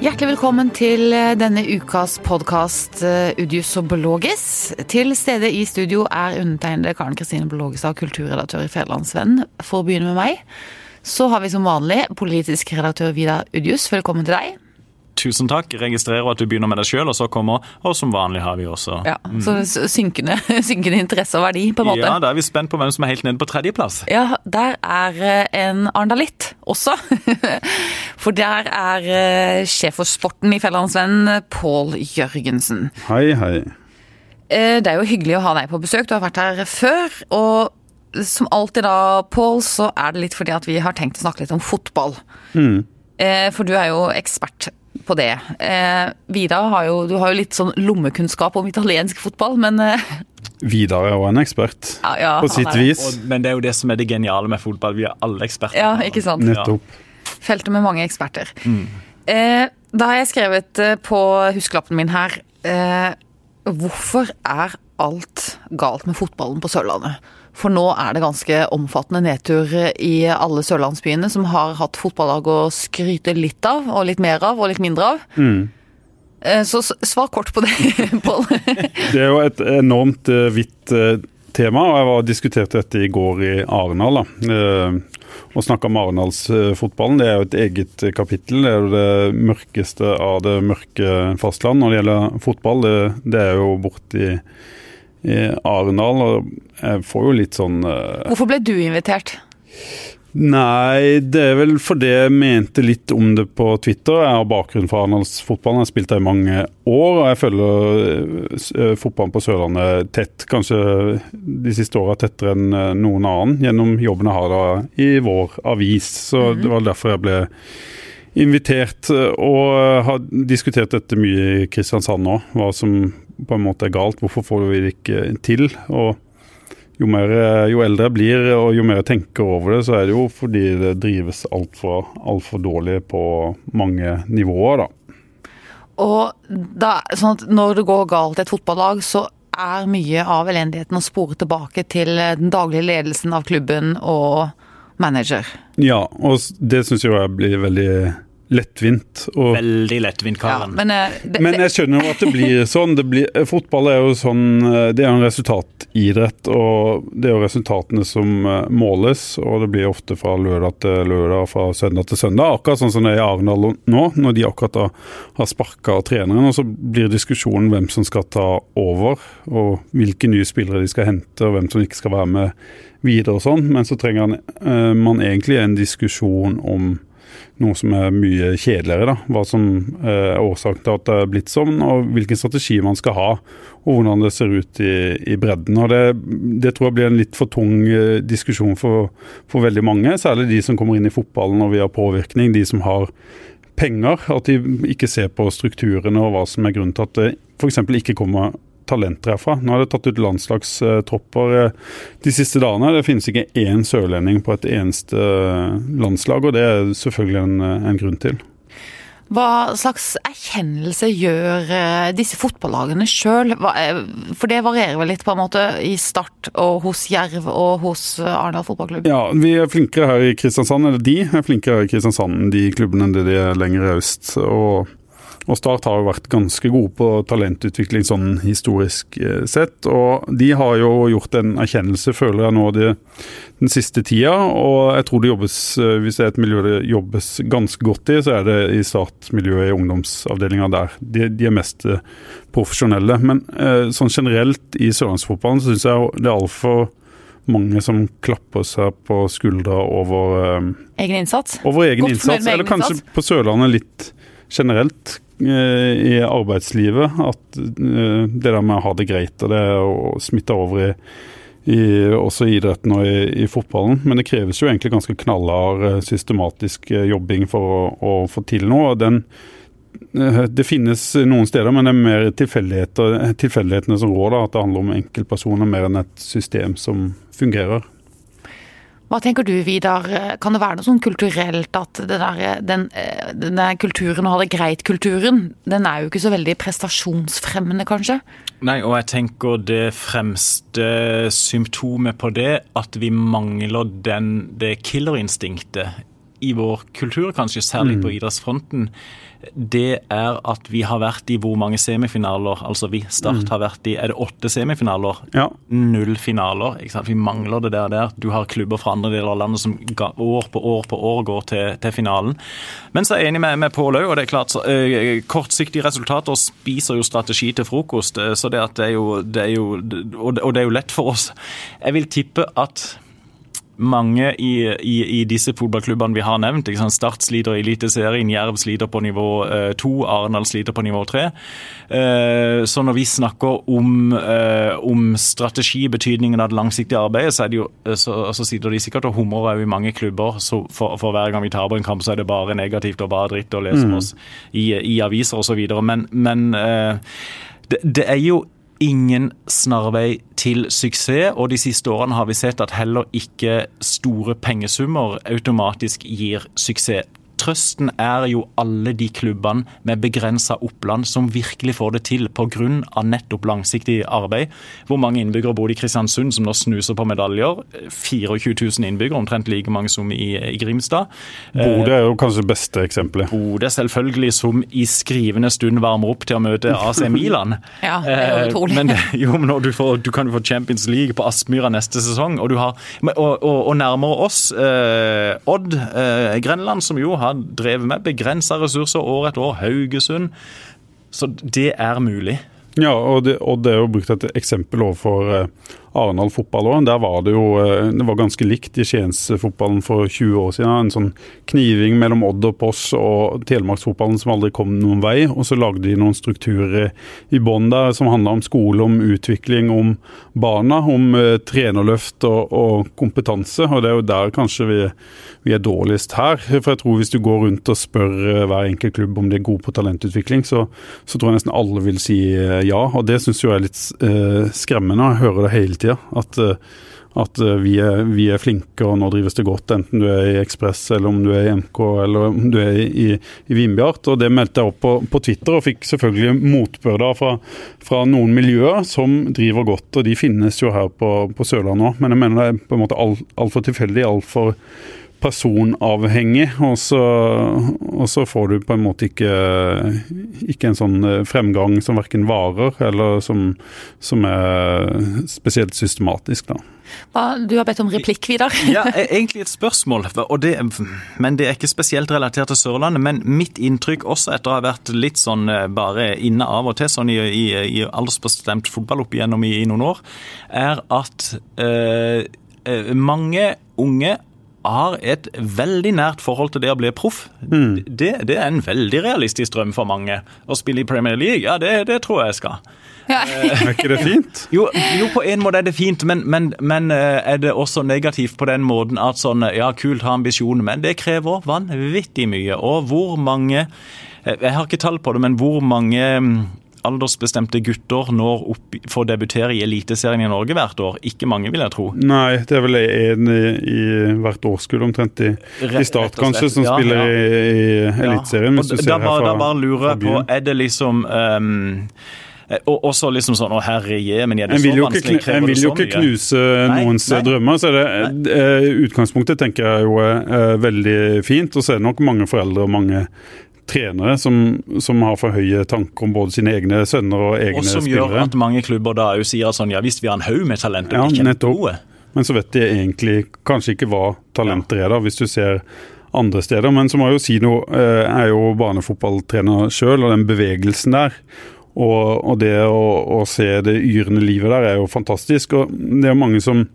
Hjertelig velkommen til eh, denne ukas podkast Udius og Blågis. Til stede i studio er undertegnede Karen Kristine Blågestad, kulturredaktør i Federlandsvennen. For å begynne med meg, så har vi som vanlig politisk redaktør Vidar Udius. Velkommen til deg. Tusen takk. Registrerer at du begynner med deg sjøl, og så kommer Og som vanlig har vi også Ja, Så synkende, synkende interesse og verdi, på en måte. Ja, da er vi spent på hvem som er helt nede på tredjeplass. Ja, der er eh, en arendalitt også. For der er eh, sjef for sporten i Fjellandsvennen, Pål Jørgensen. Hei, hei. Eh, det er jo hyggelig å ha deg på besøk. Du har vært her før. Og som alltid da, Pål, så er det litt fordi at vi har tenkt å snakke litt om fotball. Mm. For du er jo ekspert på det. Eh, Vidar har jo, du har jo litt sånn lommekunnskap om italiensk fotball, men eh, Vidar er òg en ekspert, ja, ja, på sitt vis. Og, men det er jo det som er det geniale med fotball. Vi er alle eksperter. Ja, ikke sant? Nettopp. Feltet med mange eksperter. Mm. Eh, da har jeg skrevet eh, på huskelappen min her eh, Hvorfor er alt galt med fotballen på Sørlandet? For nå er det ganske omfattende nedtur i alle sørlandsbyene som har hatt fotballag å skryte litt av, og litt mer av, og litt mindre av. Mm. Eh, så svar kort på det, Pål. det er jo et enormt hvitt uh, tema, og jeg var diskuterte dette i går i Arendal. Å og snakka om Arendalsfotballen. Det er jo et eget kapittel. Det er jo det mørkeste av det mørke fastland når det gjelder fotball. Det, det er jo borti Arendal. Og jeg får jo litt sånn uh... Hvorfor ble du invitert? Nei, det er vel fordi jeg mente litt om det på Twitter. Jeg har bakgrunn fra Arendalsfotballen, jeg har spilt der i mange år. Og jeg følger uh, fotballen på Sørlandet tett, kanskje de siste åra tettere enn noen annen, gjennom jobben jeg har da i vår avis. Så -hmm. det var derfor jeg ble invitert, og har diskutert dette mye i Kristiansand nå. Hva som på en måte er galt. Hvorfor får vi det ikke til? Og jo, mer, jo eldre jeg blir og jo mer jeg tenker over det, så er det jo fordi det drives altfor alt for dårlig på mange nivåer, da. Og da, sånn når det går galt i et fotballag, så er mye av elendigheten å spore tilbake til den daglige ledelsen av klubben og manager. Ja, og det syns jeg blir veldig lettvint. Og, Veldig lettvint, Karen. Ja, men, eh, det, men, jeg skjønner jo at det blir sånn. Det blir, fotball er jo sånn eh, Det er jo en resultatidrett, og det er jo resultatene som eh, måles. Og det blir ofte fra lørdag til lørdag, fra søndag til søndag. Akkurat sånn som det er i Arendal nå, når de akkurat har sparka treneren. Og så blir diskusjonen hvem som skal ta over, og hvilke nye spillere de skal hente, og hvem som ikke skal være med videre og sånn. Men så trenger man egentlig en diskusjon om noe som er mye kjedeligere. da, Hva som eh, er årsaken til at det er blitt sånn, og hvilken strategi man skal ha. Og hvordan det ser ut i, i bredden. og det, det, tror jeg blir en litt for tung eh, diskusjon for, for, veldig mange. Særlig de som kommer inn i fotballen og vi har påvirkning. De som har penger. At de ikke ser på strukturene og hva som er grunnen til at det f.eks. ikke kommer talenter herfra. Nå har det tatt ut landslagstropper eh, de siste dagene. Det finnes ikke én sørlending på et eneste eh, landslag, og det er selvfølgelig en, eh, en grunn til. Hva slags erkjennelse gjør disse fotballagene sjøl? For det varierer vel litt på en måte i Start og hos Jerv og hos Arendal fotballklubb? Ja, vi er flinkere her i Kristiansand, eller de er flinkere her i Kristiansand enn de klubbene enn det de er lenger øst. og og Start har jo vært ganske gode på talentutvikling sånn historisk eh, sett. Og de har jo gjort en erkjennelse, føler jeg nå, de, den siste tida. Og jeg tror det jobbes, eh, hvis det er et miljø det jobbes ganske godt i, så er det i Start-miljøet i ungdomsavdelinga der. De, de, er mest eh, profesjonelle. Men sånn generelt i sørlandsfotballen så syns jeg det er altfor mange som klapper seg på skuldra over Egen innsats? Over egen Godt innsats, eller kanskje på Sørlandet litt generelt i arbeidslivet. At eh, det der med å ha det greit og det å smitte over i, i også i idretten og i, i, fotballen. Men det kreves jo egentlig ganske knallhard, eh, systematisk jobbing for å, å få til noe. den det finnes noen steder, men det er mer tilfeldighetene som rår. At det handler om enkeltpersoner mer enn et system som fungerer. Hva tenker du, Vidar? Kan det være noe sånn kulturelt at der, den, denne kulturen, å ha det greit-kulturen, den er jo ikke så veldig prestasjonsfremmende, kanskje? Nei, og jeg tenker det fremste symptomet på det, at vi mangler den, det killerinstinktet i vår kultur, kanskje særlig Mm. på idrettsfronten, det er at vi har vært i hvor mange semifinaler? Altså vi, Start har vært i er det åtte semifinaler? Ja. Null finaler. ikke sant? Vi mangler det der. der. Du har klubber fra andre deler av landet som år på år på år går til, til finalen. Men så er jeg enig med, med Pål òg, og det er klart så, øh, kortsiktige resultater spiser jo strategi til frokost. eh, så det at det er jo, det er jo og, det, og det er jo lett for oss. Jeg vil tippe at mange i, i, i disse fotballklubbene vi har nevnt. Ikke sant? Start sliter i Eliteserien, Jerv sliter på nivå eh, to, Arendal sliter på nivå tre. Eh, så når vi snakker om, eh, om strategi, betydningen av det langsiktige arbeidet, så, er det jo, eh, så, så sitter de sikkert og humrer òg i mange klubber. Så for, for hver gang vi taper en kamp, så er det bare negativt og bare dritt å lese om oss i, i aviser osv. Men, men eh, det, det er jo ingen snarvei til suksess, og de siste årene har vi sett at heller ikke store pengesummer automatisk gir suksess. Trøsten er jo alle de klubbene med begrensa oppland som virkelig får det til pga. nettopp langsiktig arbeid. Hvor mange innbyggere bor det i Kristiansund, som nå snuser på medaljer? 24 000 innbyggere, omtrent like mange som i, i Grimstad. Bodø er jo kanskje det beste eksempelet. Bodø selvfølgelig som i skrivende stund varmer opp til å møte AC Milan. Ja, det er jo Eh, utrolig. Men, jo, men du, får, du kan jo få Champions League på Aspmyra neste sesong, og, du har, og, og, og nærmere oss, eh, Odd eh, Grenland, som jo har drevet med begrensa ressurser år etter år, Haugesund. Så det er mulig. Ja, og det, og det er jo brukt et eksempel overfor eh, Arendal fotball. Der var det jo eh, det var ganske likt i Skiensfotballen for 20 år siden. En sånn kniving mellom Odd og Poss og Telemarksfotballen som aldri kom noen vei. Og så lagde de noen strukturer i bånn der som handla om skole, om utvikling, om barna, om eh, trenerløft og, og kompetanse. Og det er jo der kanskje vi, vi er dårligst her. For jeg tror hvis du går rundt og spør eh, hver enkelt klubb om de er gode på talentutvikling, så, så tror jeg nesten alle vil si ja. Og det syns jeg er litt eh, skremmende. Jeg hører det hele tida. At, eh, at eh, vi, er, vi er flinke og nå drives det godt, enten du er i Ekspress eller om du er i MK eller om du er i, i Vindbjart. Og det meldte jeg opp på, på Twitter og fikk selvfølgelig motbør fra, fra noen miljøer som driver godt. Og de finnes jo her på, på Sørlandet òg, men jeg mener det er på en måte altfor alt for tilfeldig. Altfor personavhengig, og så, og så får du på en måte ikke, ikke en sånn eh, fremgang som verken varer, eller som, som er spesielt systematisk, da. Du har bedt om replikk, Vidar. Ja, e- egentlig et spørsmål, og det, men det er ikke spesielt relatert til Sørlandet. Men mitt inntrykk, også etter å ha vært litt sånn eh, bare inne av og til sånn i, i, i aldersbestemt fotball opp igjennom i, i noen år, er at eh, eh, mange unge har et veldig nært forhold til det å bli proff. Det, det er en veldig realistisk drøm for mange. Å spille i Premier League, ja, det, det tror jeg jeg skal. Ja. Er ikke det fint? Jo, jo, på en måte er det fint, men, men, men eh, er det også negativt på den måten at sånn, ja, kult ha ambisjoner, men det krever vanvittig mye. Og hvor mange eh, Jeg har ikke tall på det, men hvor mange mm, aldersbestemte gutter når opp, får debutere i Eliteserien i Norge hvert år? Ikke mange, vil jeg tro. Nei, det er vel en i, i hvert årskull omtrent i, i Start, kanskje, som ja, spiller ja. i, i Eliteserien. Ja, da, bare, bare lurer jeg på, er det liksom um, og også liksom sånn Å, herre je, men er det så vanskelig? Krever en vil jo ikke knuse Nei, noens nei. drømmer. så er det, eh, Utgangspunktet tenker jeg jo er eh, veldig fint. Og så er det nok mange foreldre og mange trenere som, som har for høye tanker om både sine egne sønner og egne spillere. Og som gjør at mange klubber da jo sier sånn, ja visst vi har en haug med talenter, Ja, men ikke nettopp. gode. Men så vet de egentlig kanskje ikke hva talenter er, da, hvis du ser andre steder. Men så må jeg jo si noe, eh, jeg er jo barnefotballtrener sjøl, og den bevegelsen der. Og, og det å, å se det yrende livet der er jo fantastisk. Og det er mange som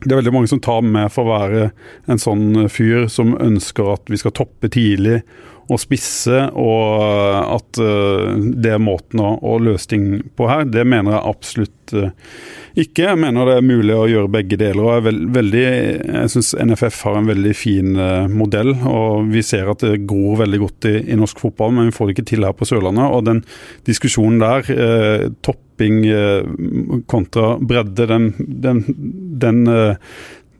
det er veldig mange som tar med for å være en sånn fyr som ønsker at vi skal toppe tidlig og spisse, og at eh, det er måten å, å løse ting på her. Det mener jeg absolutt eh, ikke. Jeg mener det er mulig å gjøre begge deler. og Jeg, veld, jeg syns NFF har en veldig fin eh, modell, og vi ser at det gror veldig godt i, i norsk fotball, men vi får det ikke til her på Sørlandet. og Den diskusjonen der, eh, topping eh, kontra bredde, den, den, den, eh,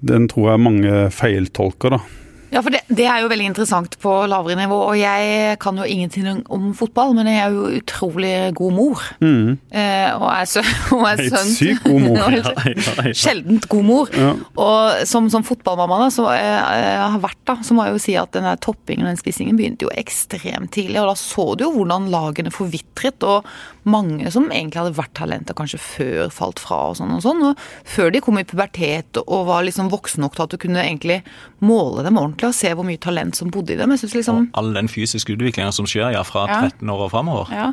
den tror jeg mange feiltolker. da. Ja, for det, det, er jo veldig interessant på lavere nivå. Og jeg kan jo ingenting om fotball, men jeg er jo utrolig god mor. Mm. Eh, og er, sø og er sønn sykt god mor. ja. Sjeldent god mor. Ja. Og som, som fotballmamma da, som jeg, jeg har vært, da, så må jeg jo si at den toppingen og den spissingen begynte jo ekstremt tidlig. Og da så du jo hvordan lagene forvitret, og mange som egentlig hadde vært talenter kanskje før, falt fra og sånn og sånn. Og før de kom i pubertet og var liksom voksne nok til at du kunne egentlig måle dem ordentlig og se hvor mye talent som bodde i dem. Jeg synes liksom... Og all den fysiske utviklinga som skjer ja, fra 13 år og framover. Ja.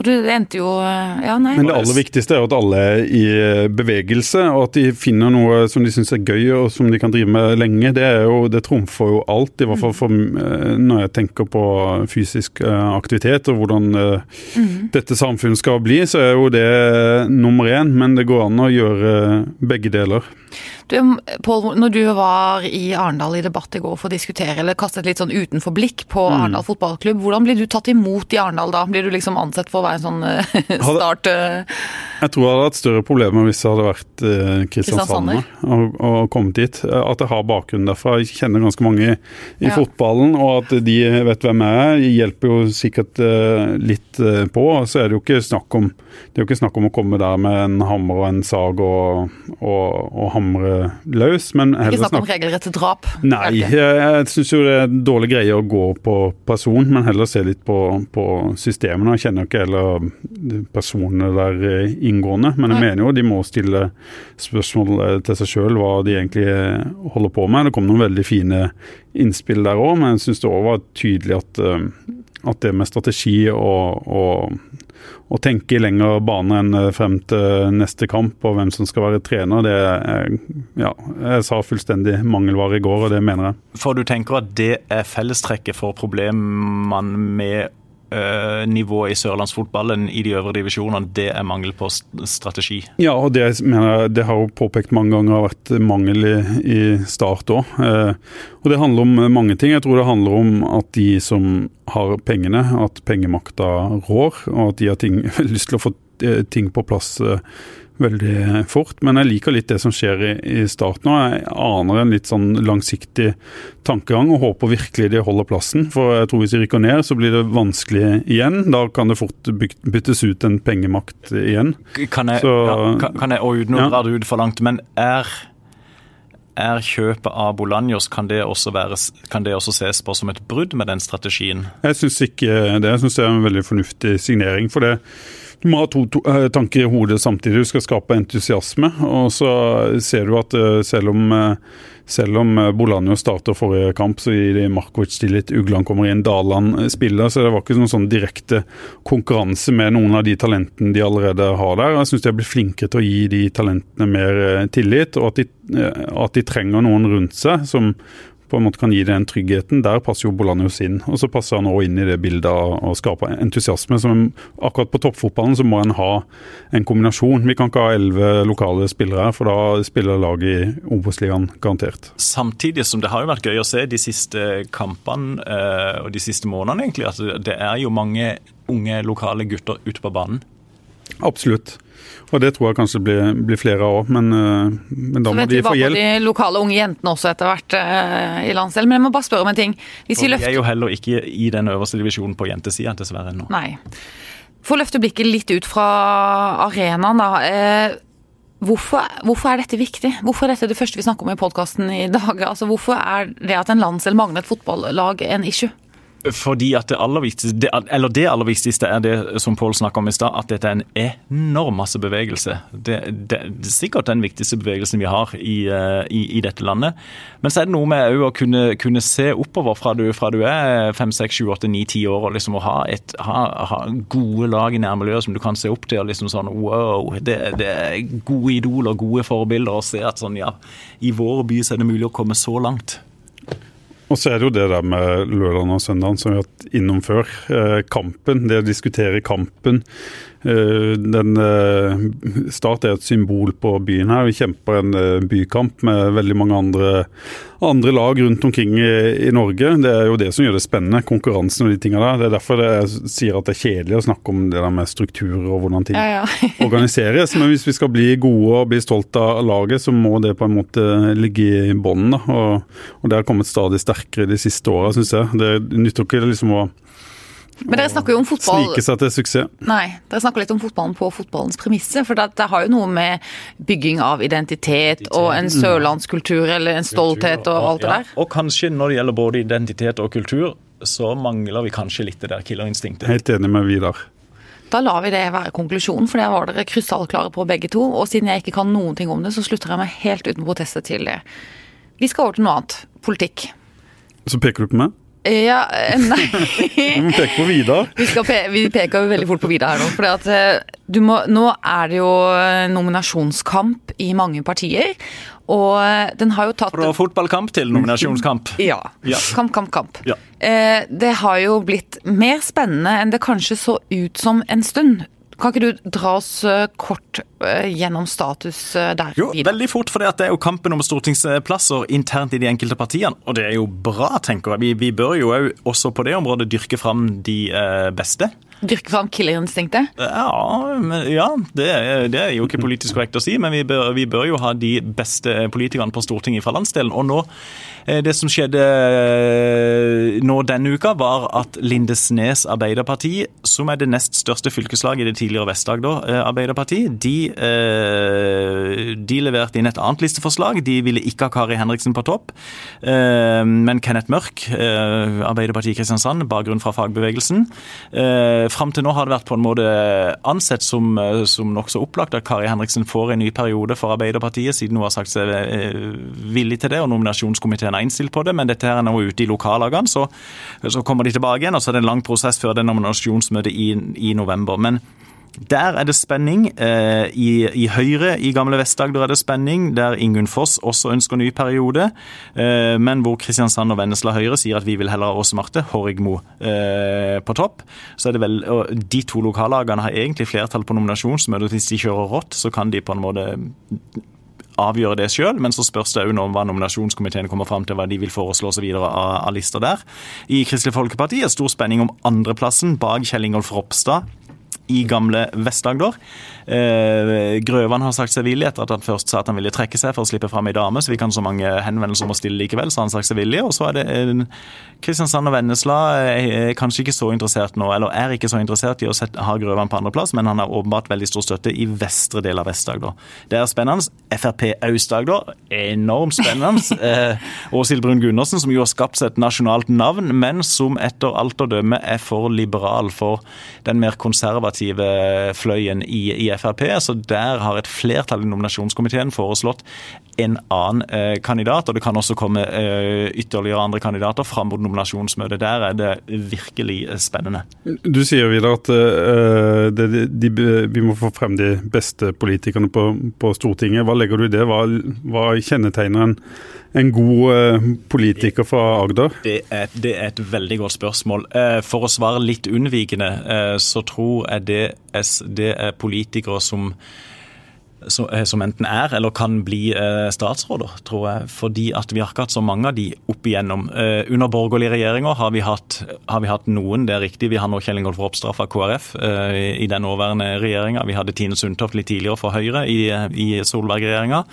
Og det endte jo ja, nei. Men det aller viktigste er at alle er i bevegelse, og at de finner noe som de syns er gøy og som de kan drive med lenge. Det, er jo, det trumfer jo alt, i hvert fall for, eh, når jeg tenker på fysisk eh, aktivitet og hvordan mm. dette samfunnet skal bli, så er jo det nummer én. Men det går an å gjøre begge deler. Du, Paul, når du var i Arendal i debatt i går for å diskutere, eller kaste et litt sånn utenfor blikk på mm. Arendal fotballklubb, hvordan blir du tatt imot i Arendal da? Blir du liksom ansett for å være en sånn uh, start uh... Jeg tror jeg hadde hatt større problemer hvis det hadde vært uh, Kristiansand og, og, kommet dit. At jeg har bakgrunn derfra. Jeg kjenner ganske mange i, i ja. fotballen, og at de vet hvem jeg er, hjelper jo sikkert litt på. Så er det jo ikke snakk om det er jo ikke snakk om å komme der med en hammer og en sag og, og, og hamre løs, men heller Ikke snakk om regelrette drap? Nei, jeg, jeg syns jo det er dårlig greie å gå på person, men heller se litt på, på systemene. Jeg kjenner ikke heller personene der eh, inngående, men jeg mener jo de må stille spørsmål eh, til seg sjøl hva de egentlig eh, holder på med. Det kom noen veldig fine innspill der òg, men jeg syns det òg var tydelig at, at det med strategi og, og å tenke i lengre bane enn eh, frem til neste kamp og hvem som skal være trener, det er ja, jeg sa fullstendig mangelvare i går, og det mener jeg. For du tenker at det er fellestrekket for problemene med nivået i sørlandsfotballen i de øvre divisjonene, det er mangel på strategi? Ja, og det mener jeg det har jo påpekt mange ganger har vært mangel i, i start òg. Uh, og det handler om mange ting. Jeg tror det handler om at de som har pengene, at pengemakta rår, og at de har ting, lyst til å få eh, ting på plass veldig fort. Men jeg liker litt det som skjer i, i starten. Og jeg aner en litt sånn langsiktig tankegang og håper virkelig de holder plassen. For jeg tror hvis de rykker ned, så blir det vanskelig igjen. Da kan det fort byttes ut en pengemakt igjen. Kan jeg, så, ja, kan, kan jeg og uten å dra det ut for langt, men er er kjøpet av Bolanjos, kan det, være, kan det også ses på som et brudd med den strategien? Jeg syns ikke det. Jeg syns det er en veldig fornuftig signering. For det, du må ha to, to uh, tanker i hodet samtidig. Du skal skape entusiasme. Og så ser du at uh, selv om, uh, selv om Bolanjo starter forrige kamp, så gir de Markovic tillit. Ugland kommer inn, Daland spiller. Så det var ikke noen sånn direkte konkurranse med noen av de talentene de allerede har der. Jeg syns de har blitt flinkere til å gi de talentene mer tillit, og at de, at de trenger noen rundt seg som på en måte kan gi den tryggheten. Der passer jo Bolanjos inn. Og så passer han òg inn i det bildet og skaper entusiasme. Som akkurat på toppfotballen så må en ha en kombinasjon. Vi kan ikke ha elleve lokale spillere her, for da spiller laget i Obos-ligaen garantert. Samtidig som det har jo vært gøy å se de siste kampene eh, og de siste månedene, egentlig, at det er jo mange unge lokale gutter ute på banen. Absolutt. Og det tror jeg kanskje blir, blir flere av men, eh, men, da må de få hjelp. Så vet vi de lokale unge jentene også etter hvert uh, i landsdelen. Men jeg må bare spørre om en ting. Hvis vi løfter... Er jo heller ikke i den øverste divisjonen på jentesida dessverre ennå. Nei. For å løfte blikket litt ut fra arenaen, da. Eh, hvorfor, hvorfor, er dette viktig? Hvorfor er dette det første vi snakker om i podkasten i dag? Altså, hvorfor er det at en landsdel mangler et fotballag en issue? Fordi at det aller viktigste, det, eller det aller viktigste er det som Pål snakka om i stad, at dette er en enorm masse bevegelse. Det, det, det, er sikkert den viktigste bevegelsen vi har i, eh, i, i dette landet. Men så er det noe med å kunne, kunne, se oppover fra du, fra du er fem, seks, sju, åtte, ni, ti år, og liksom å ha, et, ha, ha, gode lag i nærmiljøet som du kan se opp til. og liksom sånn, wow, det, det er Gode idoler, gode forbilder. Og se at sånn, ja, i vår by så er det mulig å komme så langt. Og så er det jo det der med lørdagen og søndagen som vi har hatt innom før. Eh, kampen, det å diskutere kampen. Eh, den, eh, Start er et symbol på byen her. Vi kjemper en eh, bykamp med veldig mange andre, andre lag rundt omkring i, i, Norge. Det er jo det som gjør det spennende, konkurransen og de tingene der. Det er derfor jeg sier at det er kjedelig å snakke om det der med strukturer og hvordan ting ja, ja. organiseres. Men hvis vi skal bli gode og bli stolt av laget, så må det på en måte ligge i bånn. Og, og, det har kommet stadig sterkere de siste åra, syns jeg. Det nytter ikke liksom å men dere snakker jo om fotball Snike seg til suksess. Nei, dere snakker litt om fotballen på fotballens premisser. For det, det har jo noe med bygging av identitet og en sørlandskultur eller en stolthet og alt det der. Og kanskje når det gjelder både identitet og kultur, så mangler vi kanskje litt det der killerinstinktet. Helt enig med Vidar. Da lar vi det være konklusjonen, for det var dere krystallklare på begge to. Og siden jeg ikke kan noen ting om det, så slutter jeg meg helt uten protester til det. Vi skal over til noe annet. Politikk. Så peker du på meg? Ja, eh, nei Du må på Vidar. Vi, pe vi, peker veldig fort på Vidar her nå. For eh, må, nå er det jo eh, nominasjonskamp i mange partier. Og den har jo tatt Fra fotballkamp til nominasjonskamp. Ja. ja. Kamp, kamp, kamp. Ja. Det har jo blitt mer spennende enn det kanskje så ut som en stund. Kan ikke du dra oss eh, kort eh, gjennom status eh, der? Jo, videre? veldig fort, for det er jo kampen om stortingsplasser internt i de enkelte partiene. Og det er jo bra, tenker jeg. Vi, vi bør jo også på det området dyrke fram de beste. Dyrke fram killerinstinktet? Ja, men, ja det, det, er jo ikke politisk korrekt å si, men vi bør, vi bør, jo ha de beste politikerne på Stortinget fra landsdelen. Og nå, eh, det som skjedde eh, nå denne uka, var at Lindesnes Arbeiderparti, som er det nest største fylkeslaget i det tidligere Vest-Agder eh, Arbeiderparti, de, de, leverte inn et annet listeforslag. De ville ikke ha Kari Henriksen på topp, men Kenneth Mørk, Arbeiderpartiet i Kristiansand, bakgrunn fra fagbevegelsen fram til nå har det vært på en måte ansett som, eh, som nokså opplagt at Kari Henriksen får en ny periode for Arbeiderpartiet, siden hun har sagt seg eh, villig til det, og nominasjonskomiteen er innstilt på det. Men dette her er nå ute i lokallagene, så, så, kommer de tilbake igjen. Og så er det en lang prosess før det nominasjonsmøtet i, i november. Men der er det spenning. Eh, I, i Høyre i gamle Vest-Agder er det spenning, der Ingunn Foss også ønsker ny periode. Eh, men hvor Kristiansand og Vennesla Høyre sier at vi vil heller ha Åse Marte Horrigmo eh, på topp. Så er det vel, og De to lokallagene har egentlig flertall på nominasjonsmøtet. Hvis de kjører rått, så kan de på en måte avgjøre det sjøl, men så spørs det òg om hva nominasjonskomiteen kommer fram til, hva de vil foreslå osv. Av, av lister der. I Kristelig Folkeparti er stor spenning om andreplassen bak Kjell Ingolf Ropstad i gamle Vest-Agder. Eh, Grøvan har sagt seg villig etter at han først sa at han ville trekke seg for å slippe fram ei dame, så vi kan så mange henvendelser om å stille likevel, så han sagt seg villig. Og så er det eh, Kristiansand og Vennesla er kanskje ikke så interessert nå, eller er ikke så interessert i å sette, ha Grøvan på andreplass, men han har åpenbart veldig stor støtte i vestre del av Vest-Agder. Det er spennende. Frp Aust-Agder, enormt spennende. eh, Åshild Brun-Gundersen, som jo har skapt seg et nasjonalt navn, men som etter alt å dømme er for liberal for den mer konservative fløyen i, i Frp. Så der har et flertall i nominasjonskomiteen foreslått en annen eh, kandidat. Og det kan også komme eh, ytterligere andre kandidater fram mot nominasjonsmøtet. Der er det virkelig eh, spennende. Du sier videre at eh, det, de, vi må få frem de beste politikerne på, på Stortinget. Hva legger du i det? Hva, hva kjennetegner en en god uh, politiker fra Agder? Det er, det er, et veldig godt spørsmål. Uh, for å svare litt unnvikende, så tror jeg det er, det er politikere som som enten er eller kan bli statsråder, tror jeg. Fordi at vi har ikke hatt så mange av de opp igjennom. Under borgerlige regjeringer har vi hatt, har vi hatt noen, det er riktig. Vi har nå Kjell Ingolf Ropstad fra KrF i den nåværende regjeringa. Vi hadde Tine Sundtoft litt tidligere for Høyre i, i Solberg-regjeringa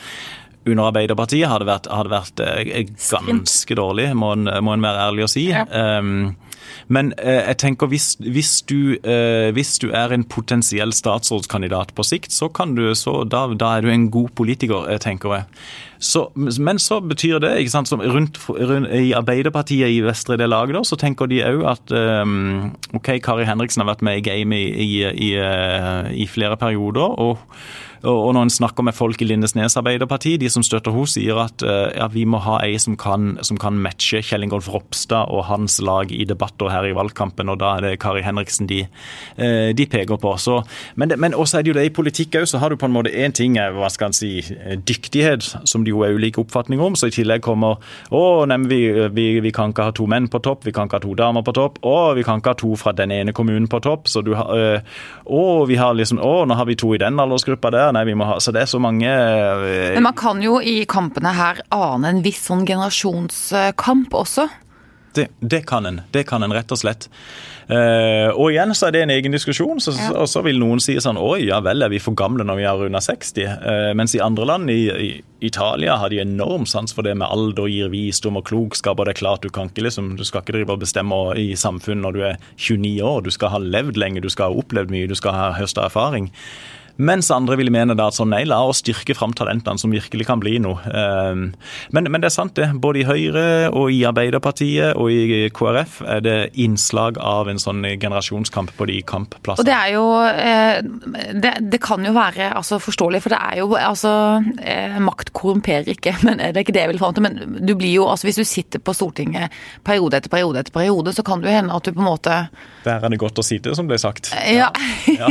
under Arbeiderpartiet har det vært, har det vært eh, ganske dårlig, må en, må en, være ærlig å si. Ja. Um, men eh, jeg tenker hvis, hvis, du, eh, hvis, du, er en potensiell statsrådskandidat på sikt, så, du, så da, da, er du en god politiker, tenker jeg. Så, men så betyr det, ikke sant, rundt, rundt, i Arbeiderpartiet i vestre del av Agder, så tenker de òg at um, OK, Kari Henriksen har vært med i gamet i, i, i, i flere perioder. og og når en snakker med folk i Lindesnes Arbeiderparti, de som støtter henne, sier at ja, vi må ha ei som kan, som kan matche Kjell Ingolf Ropstad og hans lag i debatter her i valgkampen, og da er det Kari Henriksen de, de peker på. Så, men, men også er det jo det i politikk òg, så har du på en måte én ting er hva skal en si, dyktighet, som det jo er ulike oppfatninger om. Så i tillegg kommer å, nei, vi, vi, vi, kan ikke ha to menn på topp, vi kan ikke ha to damer på topp, og vi kan ikke ha to fra den ene kommunen på topp. Så du har, å, vi har liksom, å, nå har vi to i den aldersgruppa der. Nei, vi må ha, så det er så mange Men man kan jo i kampene her ane en viss sånn generasjonskamp også? Det, det, kan en. Det kan en rett og slett. Uh, og igjen så er det en egen diskusjon. Så, ja. Og så vil noen si sånn Oi, ja vel, er vi for gamle når vi er under 60? Uh, mens i andre land, i, i, Italia, har de enorm sans for det med alder, gir visdom og klokskap. Og det er klart, du kan ikke liksom, du skal ikke drive og bestemme i samfunnet når du er 29 år. Du skal ha levd lenge, du skal ha opplevd mye, du skal ha høsta erfaring. Mens andre ville mene da at sånn, nei, la oss styrke fram talentene som virkelig kan bli noe. Ehm, men, men, det er sant, det. Både i Høyre og i Arbeiderpartiet og i KrF er det innslag av en sånn generasjonskamp på de kampplassene. Og det er jo eh, det, det kan jo være altså, forståelig, for det er jo altså eh, Makt korrumperer ikke, men det er ikke det jeg vil fram til. Men du blir jo, altså hvis du sitter på Stortinget periode etter periode etter periode, så kan det jo hende at du på en måte Der er det godt å sitte, som ble sagt. Ja. ja.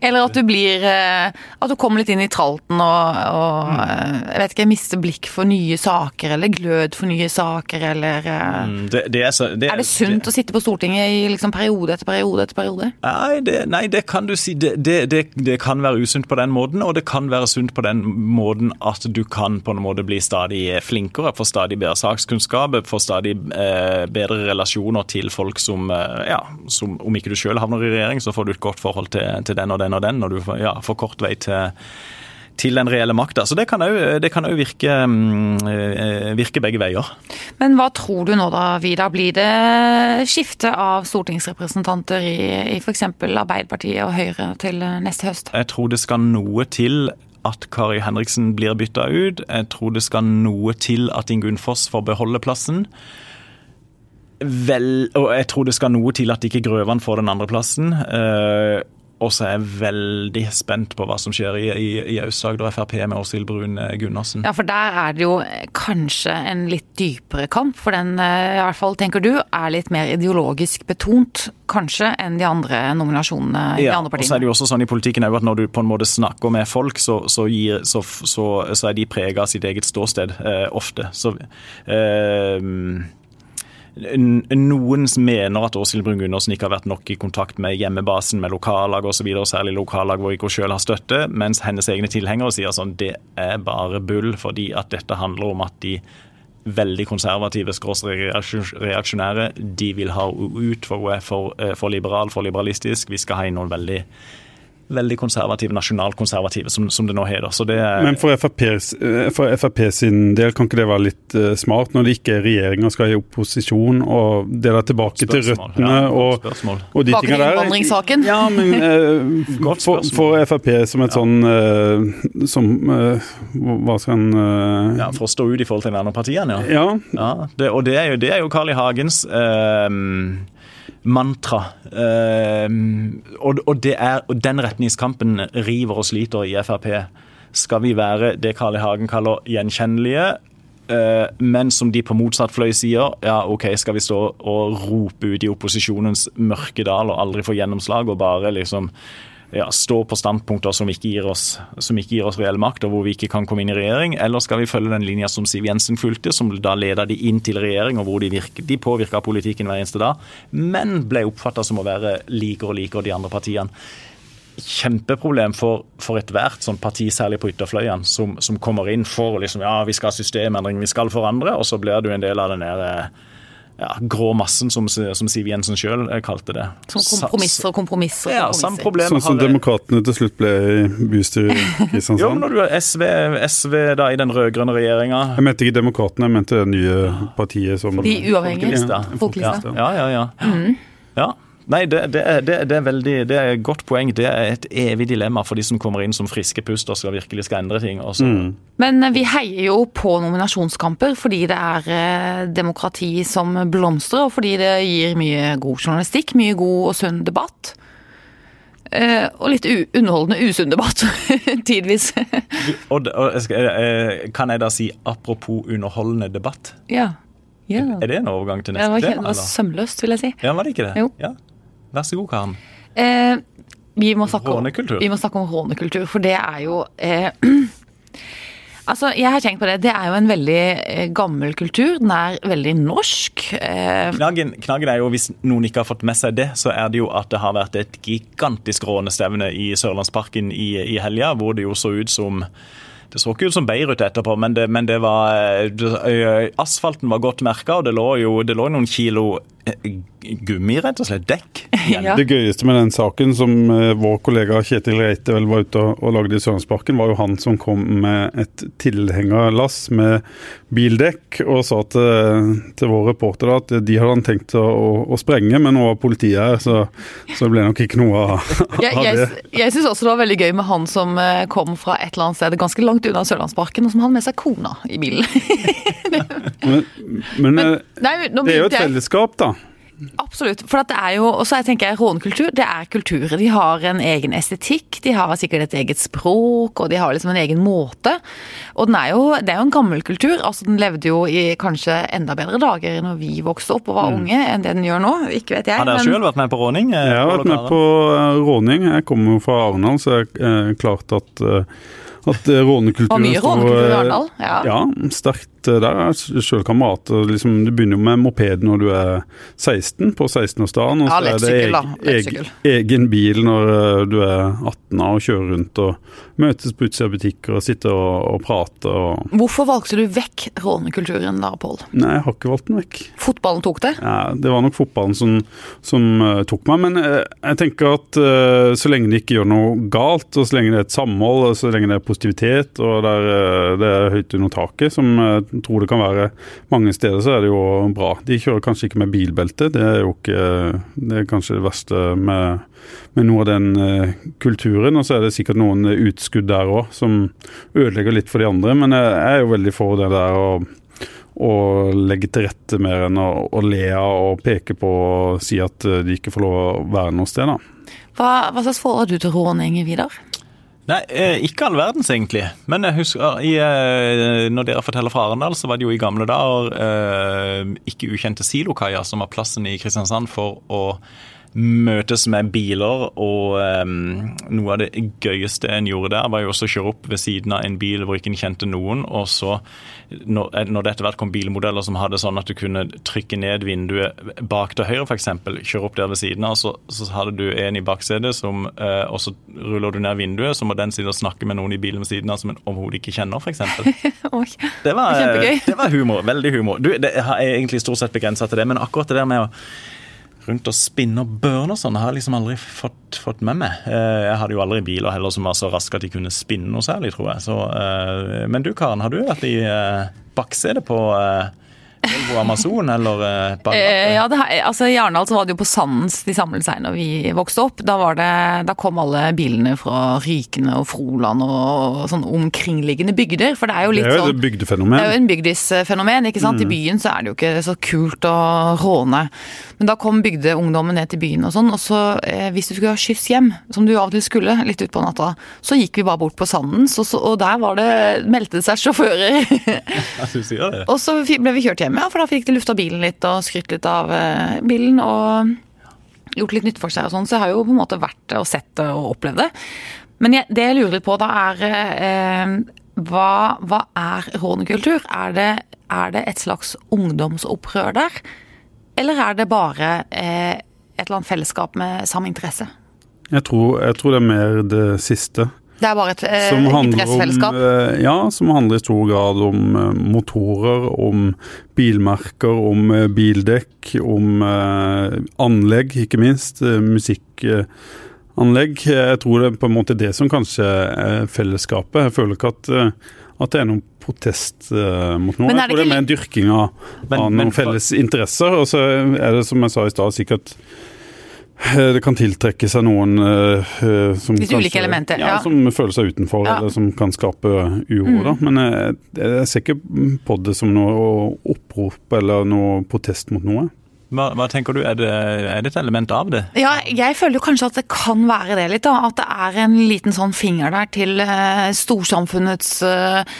Eller at du blir at du kommer litt inn i tralten og, og mm. Eh, jeg vet ikke, mister blikk for nye saker, eller glød for nye saker, eller eh, mm, det, det er, så, det, er, det sunt å sitte på Stortinget i liksom periode etter periode etter periode? Nei, det, nei, det kan du si. Det, kan være usunt på den måten, og det kan være sunt på den måten at du kan på en måte bli stadig flinkere, få stadig bedre sakskunnskap, få stadig eh, bedre relasjoner til folk som, eh, ja, som Om ikke du sjøl havner i regjering, så får du et godt forhold til, til den og den og den, og du ja, får kort vei til til den reelle makta. Så det kan òg virke, mm, eh, virke, begge veier. Men hva tror du nå da, Vidar? Blir det skifte av stortingsrepresentanter i, i f.eks. Arbeiderpartiet og Høyre til neste høst? Jeg tror det skal noe til at Kari Henriksen blir bytta ut. Jeg tror det skal noe til at Ingunn Foss får beholde plassen. Vel, og jeg tror det skal noe til at ikke Grøvan får den andre plassen. Uh, og så er jeg veldig spent på hva som skjer i, i, i Aust-Agder Frp med Åshild Brun eh, Gundersen. Ja, for der er det jo kanskje en litt dypere kamp. For den, eh, i hvert fall tenker du, er litt mer ideologisk betont, kanskje, enn de andre nominasjonene ja, i andre partiene. Og så er det jo også sånn i politikken at når du på en måte snakker med folk, så, så, gir, så, så er de prega av sitt eget ståsted, eh, ofte. Så eh, noen mener at Åshild Brun Gundersen ikke har vært nok i kontakt med hjemmebasen, med lokallag osv., særlig lokallag hvor ikke hun selv har støtte, mens hennes egne tilhengere sier sånn det er bare bull, fordi at dette handler om at de veldig konservative, reaksjonære, de vil ha ut, for hun er for, eh, for liberal, for liberalistisk. Vi skal ha inn noen veldig veldig konservative, nasjonalkonservative, som, som det nå heter. Det Men for FrP, for FrP, sin del, kan ikke det være litt uh, smart, når det ikke er regjeringa skal i opposisjon, og dele tilbake spørsmål. til røttene ja, og, og, de tingene der? Innvandringssaken? Ja, men uh, for, for, Frp som et ja. sånn uh, som Hva skal en Ja, For å stå ut i forhold til de andre partiene, ja. ja. ja det, og det er jo, det er jo Carl I. Hagens mantra. Ehm, og, det er, og, den retningskampen river og sliter i Frp. Skal vi være det Carl I. Hagen kaller gjenkjennelige, eh, men som de på motsatt fløy sier, ja OK, skal vi stå og rope ut i opposisjonens mørke dal og aldri få gjennomslag, og bare liksom ja, stå på standpunkter som ikke, gir oss, som ikke gir oss reell makt, og hvor vi ikke kan komme inn i regjering? Eller skal vi følge den linja som Siv Jensen fulgte, som da leda de inn til regjering, og hvor de, virke, de påvirka politikken hver eneste dag, men ble oppfatta som å være likere og likere de andre partiene? Kjempeproblem for, for ethvert sånn parti, særlig på ytterfløyene, som, som kommer inn for liksom, ja, vi skal ha systemendring, vi skal forandre, og så blir du en del av den der eh, ja, grå massen, som, som Siv Jensen sjøl eh, kalte det. Som kompromisser og kompromisser. Ja, samme problem. Sånn som Demokratene til slutt ble i bystyret i Kristiansand? jo, men når du har SV, SV da i den rød-grønne regjeringa Jeg mente ikke Demokratene, jeg mente det nye partiet som De uavhengige? Folkelista. Ja, ja, ja. Mm. ja. Nei, det, det, det, det, er veldig, det er et godt poeng. Det er et evig dilemma for de som kommer inn som friske pust og skal virkelig skal endre ting. Mm. Men eh, vi heier jo på nominasjonskamper fordi det er eh, demokrati som blomstrer, og fordi det gir mye god journalistikk, mye god og sunn debatt. eh, og litt u underholdende, usunn debatt tidvis. Og, og skal, eh, kan jeg da si apropos underholdende debatt? ja. Yeah. Er det en overgang til neste var, ikke, tema? det var eller? sømløst, vil jeg si. Ja, var det ikke det? Jo. Ja. Vær så god, Karen. Eh, vi, må om, vi må snakke om rånekultur, for det er jo eh, Altså, jeg har tenkt på det. Det er jo en veldig eh, gammel kultur. Den er veldig norsk. Eh, Knaggen, knaggen er jo, Hvis noen ikke har fått med seg det, så er det jo at det har vært et gigantisk rånestevne i Sørlandsparken i, i helga, hvor det jo så ut som det så ikke ut som Beirut etterpå, men det, men det var eh, det, Asfalten var godt merka, og det lå jo det lå noen kilo gummi, rett og slett. Dekk. Ja. Det gøyeste med den saken som eh, vår kollega Kjetil Reite vel var ute og, lagde i Sørlandsparken, var jo han som kom med et tilhengerlass med bildekk og sa til, til vår reporter da at de hadde han tenkt å, å, å sprenge, men nå var politiet her, så, så det ble nok ikke noe av, av jeg, det. jeg syns også det var veldig gøy med han som eh, kom fra et eller annet sted ganske langt unna Sørlandsparken, og som hadde med seg kona i bilen. Men, men, men Nei, det er jo et fellesskap, da. Absolutt. For at det er jo, og så tenker jeg rånekultur, det er kulturer. De har en egen estetikk, de har sikkert et eget språk, og de har liksom en egen måte. Og den er jo, det er jo en gammel kultur. altså Den levde jo i kanskje enda bedre dager når vi vokste opp og var unge, enn det den gjør nå. Ikke vet jeg. Har dere men- sjøl vært med på råning? eh, Jeg har vært med på eh, råning. Jeg kommer jo fra Arendal, så det er eh, klart at, eh, at eh, rånekulturen Og mye rånekultur i eh, Arendal, ja. Ja, sterkt eh, der. Er sjøl kamerat. og Liksom, du begynner jo med moped når du er 16, på 16-årsdagen. Og Ja, så er det egen, da. eg, Lettsykkel. eg, egen bil når du er 18 år og kjører rundt og møtes på utsida av butikker og sitter og, og prater. Og... Hvorfor valgte du vekk rånekulturen da, Pål? Nei, jeg har ikke valgt den vekk. Fotballen tok det? Ja, det var nok fotballen som, som uh, tok meg. Men uh, jeg tenker at uh, så lenge de ikke gjør noe galt, og så lenge det er et samhold, og så lenge det er positivitet og er, eh, det er høyt under taket, som jeg tror det kan være mange steder, så er det jo bra. De kjører kanskje ikke med bilbelte, det er jo ikke Det er kanskje det verste med, med noe av den kulturen. Og så er det sikkert noen utskudd der òg som ødelegger litt for de andre, men jeg, jeg er jo veldig for det der å å legge til rette mer enn å, å le av og peke på og si at eh, de ikke får lov å være noe sted. da. Hva, hva slags forhold har du til råning, Vidar? Nei, eh, ikke all verdens egentlig. Men jeg husker i, eh, når dere forteller fra Arendal, så var det jo i gamle dager eh, ikke ukjente Silokaia som var plassen i Kristiansand for å møtes med biler, og um, noe av det gøyeste en gjorde der, var jo også å kjøre opp ved siden av en bil hvor ikke en kjente noen, og så, når, eh, når det etter hvert kom bilmodeller som hadde sånn at du kunne trykke ned vinduet bak til høyre, f.eks., kjøre opp der ved siden av, så, så hadde du en i baksetet, som, eh, og så ruller du ned vinduet, så må den sitte og snakke med noen i bilen ved siden av som en overhodet ikke kjenner, f.eks. Det var, det var humor. Veldig humor. Du, det er egentlig stort sett begrensa til det, men akkurat det der med å rundt og spinne og børne og sånn, har jeg liksom aldri fått, fått med meg. Eh, Jeg hadde jo aldri biler heller som var så raske at de kunne spinne noe særlig, tror jeg. Så, eh, men du Karen, har du vært i eh, baksetet på Volvo Amazon eller eh, Eh, ja, det, altså I Arendal så var det jo på Sandens de samlet seg når vi vokste opp. Da, var det, da kom alle bilene fra Rykene og Froland og, sånn omkringliggende bygder. For det er jo Det litt er jo sånn et det er jo en bygdisfenomen. ikke sant? I byen så er det jo ikke så kult å råne. Men da kom bygdeungdommen ned til byen og sånn, og så eh, hvis du skulle ha skyss hjem, som du av og til skulle litt utpå natta, så gikk vi bare bort på Sandens, og, så, og der var det, meldte det seg sjåfører. Det. Og så ble vi kjørt hjem, ja, for da fikk de lufta bilen litt og skrytt litt av eh, bilen. Og gjort litt nytt for seg og sånn, så jeg har jo på en måte vært og sett og opplevd det. Men jeg, det jeg lurer litt på da, er eh, hva, hva er rånekultur? Er det, er det et slags ungdomsopprør der? Eller er det bare eh, et eller annet fellesskap med samme interesse? Jeg tror, jeg tror det er mer det siste. Det er bare et eh, Som handler, om, interessefellesskap? eh, ja, som handler i stor grad om eh, motorer, om bilmerker, om eh, bildekk, om eh, anlegg, ikke minst. Musikkanlegg. Jeg tror det er på en måte det som kanskje er fellesskapet. Jeg føler ikke at, at det er noen protest mot noe. Jeg tror det er mer en dyrking av, Men- av men noen for- felles interesser. Og så er det, som jeg sa i stad, sikkert det kan tiltrekke seg noen uh, eh, som Litt ulike elementer, ja, ja. Som føler seg utenfor, Ja. eller som kan skape uro. Mm. Da. Men jeg, jeg ser ikke på det som noe opprop eller noe protest mot noe. Hva, hva tenker du, er det, er det et element av det? Ja, jeg føler jo kanskje at det kan være det litt, da. At det er en liten sånn finger der til uh, storsamfunnets eh,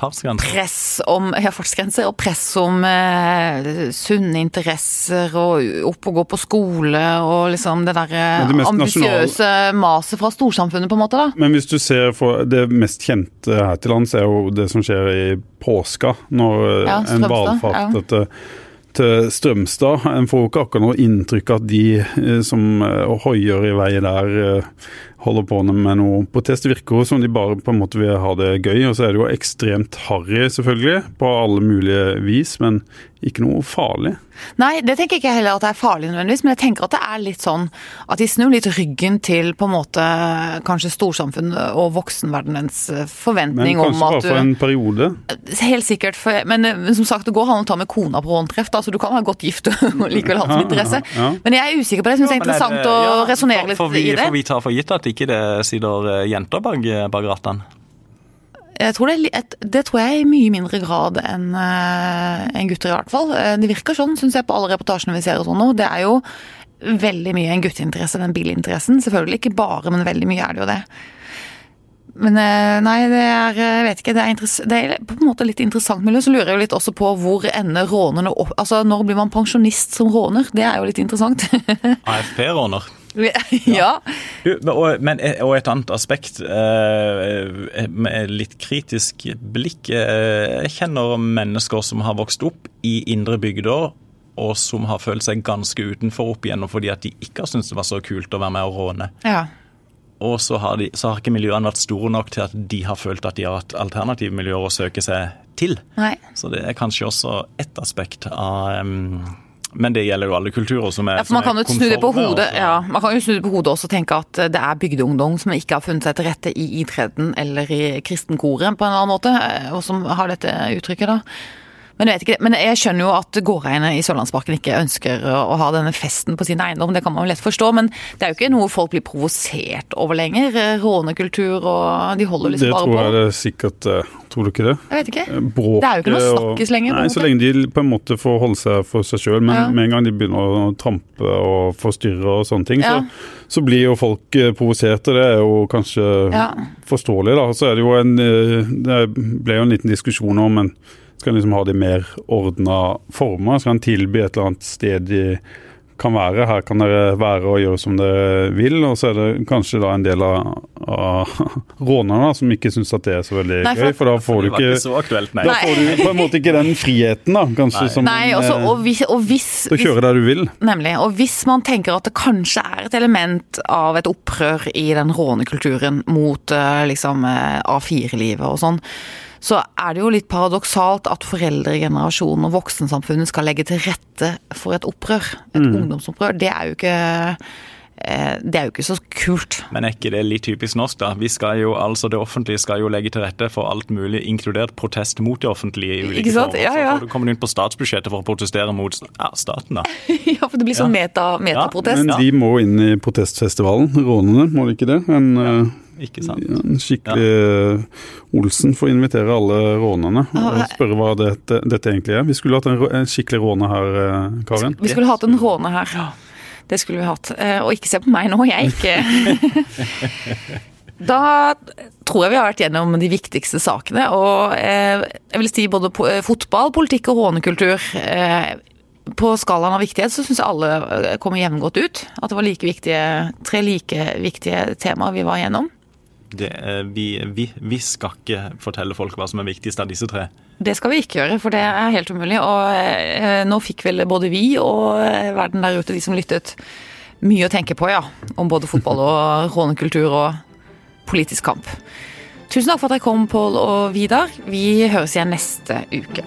Fartsgrense? press om ja, fartsgrenser, og press om eh, sunne interesser, og opp og gå på skole, og liksom det derre det ambisiøse maset fra storsamfunnet, på en måte, da. Men hvis du ser for det mest kjente her til lands, er jo det som skjer i påska. Når eh, Ja, en valfart til, til Strømstad. En får jo ikke akkurat noe inntrykk av at de eh, som eh, hoier i vei der, eh, holder på med noe protest. Det virker jo som de bare på en måte vil ha det gøy. Og så er det jo ekstremt harry, selvfølgelig, på alle mulige vis, men ikke noe farlig. Nei, det tenker jeg ikke heller at det er farlig nødvendigvis, men jeg tenker at det er litt sånn at de snur litt ryggen til på en måte kanskje storsamfunnet og voksenverdenens forventning om at du Men kanskje bare for en periode. Helt sikkert, for, men, men som sagt, det går an å ta med kona på håndtreff, da, så du kan være godt gift og likevel ha som interesse. Ja. Men jeg er usikker på det, jeg syns det er er interessant det- å ja, resonnere litt for vi, i det. For vi tar for gitt at ikke det sitter eh, jenter bak, bak rattene. Jeg tror det, et, det tror jeg i mye mindre grad enn en gutter, i hvert fall. Eh, Det virker sånn, syns jeg, på alle reportasjene vi ser og sånn nå. Det er jo veldig mye en gutteinteresse, den bilinteressen. Selvfølgelig ikke bare, men veldig mye er det jo det. Men eh, nei, det er jeg vet ikke, det er, det er på en måte litt interessant miljø. Så lurer jeg jo litt også på hvor ender rånerne opp Altså, når blir man pensjonist som råner? Det er jo litt interessant. AFP-råner. ja. Du, og, men, og et annet aspekt eh, med litt kritisk blikk. Eh, jeg kjenner mennesker som har vokst opp i indre bygder, og som har følt seg ganske utenfor opp igjennom fordi at de ikke har syntes det var så kult å være med og råne. ja. Og så har, de, så har ikke miljøene vært store nok til at de har følt at de har hatt alternative miljøer å søke seg til. Nei. Så det er kanskje også ett aspekt av um, Men det gjelder jo alle kulturer som er Ja, for Man kan jo snu det på hodet ja, man kan jo snu det på hodet også og tenke at det er bygdeungdom som ikke har funnet seg til rette i idretten eller i kristenkoret på en annen måte, eh, og som har dette uttrykket. da. Men jeg, vet ikke, men jeg skjønner jo at gårdeierne i Sørlandsparken ikke ønsker å ha denne festen på sin eiendom, det kan man jo lett forstå. Men det er jo ikke noe folk blir provosert over lenger. eh, Rånekultur og De holder Det liksom bare på. det tror er sikkert eh, Tror du ikke det? Jeg vet ikke. Bråket Det er jo ikke noe snakkes lenger, Nei, så lenge de på en måte får holde seg for seg sjøl. Men Ja. med en gang de begynner å trampe og forstyrre og sånne ting, Ja. så, så blir jo folk eh, provosert, og det er jo kanskje Ja. forståelig. da. Så er det jo en eh, Det ble jo en liten diskusjon om men skal en liksom ha det i mer ordna former? Skal en tilby et eller annet sted de kan være? Her kan dere være og gjøre som dere vil. Og så er det kanskje da en del av, av rånerne som ikke syns at det er så veldig Nei, for- gøy, for da får du ikke ikke så aktuelt, da får du på en måte ikke den friheten, da, kanskje. Nei. Som Nei, også, eh, og hvis, og hvis, til å kjøre der du vil. Nemlig. Og hvis man tenker at det kanskje er et element av et opprør i den rånekulturen mot eh, liksom eh, A4-livet og sånn, så er det jo litt paradoksalt at foreldregenerasjonen og voksensamfunnet skal legge til rette for et opprør. Et ungdomsopprør. Det er jo ikke eh, det er jo ikke så kult. Men er ikke det litt typisk norsk, da? Vi skal jo, altså Det offentlige skal jo legge til rette for alt mulig, inkludert protest mot det offentlige. i ulike Ikke sant? former. Ja, ja. Så kommer du inn på statsbudsjettet for å protestere mot ja, staten, da. ja, for det blir sånn meta, metaprotest. Men de må inn i protestfestivalen, rånene, må de ikke det? En, eh, Ikke sant? ja, en skikkelig ja. Olsen får invitere alle rånerne og spørre hva dette, dette egentlig er. Vi skulle hatt en, en skikkelig råne her, Karin. Vi skulle hatt en råne her. Det skulle vi hatt. Eh, Og ikke se på meg nå, jeg ikke Da tror jeg vi har vært gjennom de viktigste sakene. Og eh, jeg vil si både eh, fotball, politikk og rånekultur. eh, På skalaen av viktighet så syns jeg alle eh, kommer jevngodt ut. At det var like viktige, tre like viktige temaer vi var igjennom. Det, eh, vi, vi, vi skal ikke fortelle folk hva som er viktigst av disse tre. Det skal vi ikke gjøre, for det er helt umulig. Og eh, nå fikk vel både vi og eh, verden der ute, de som lyttet, mye å tenke på, ja. Om både fotball og rånekultur og politisk kamp. Tusen takk for at dere kom, Pål og Vidar. Vi høres igjen neste uke.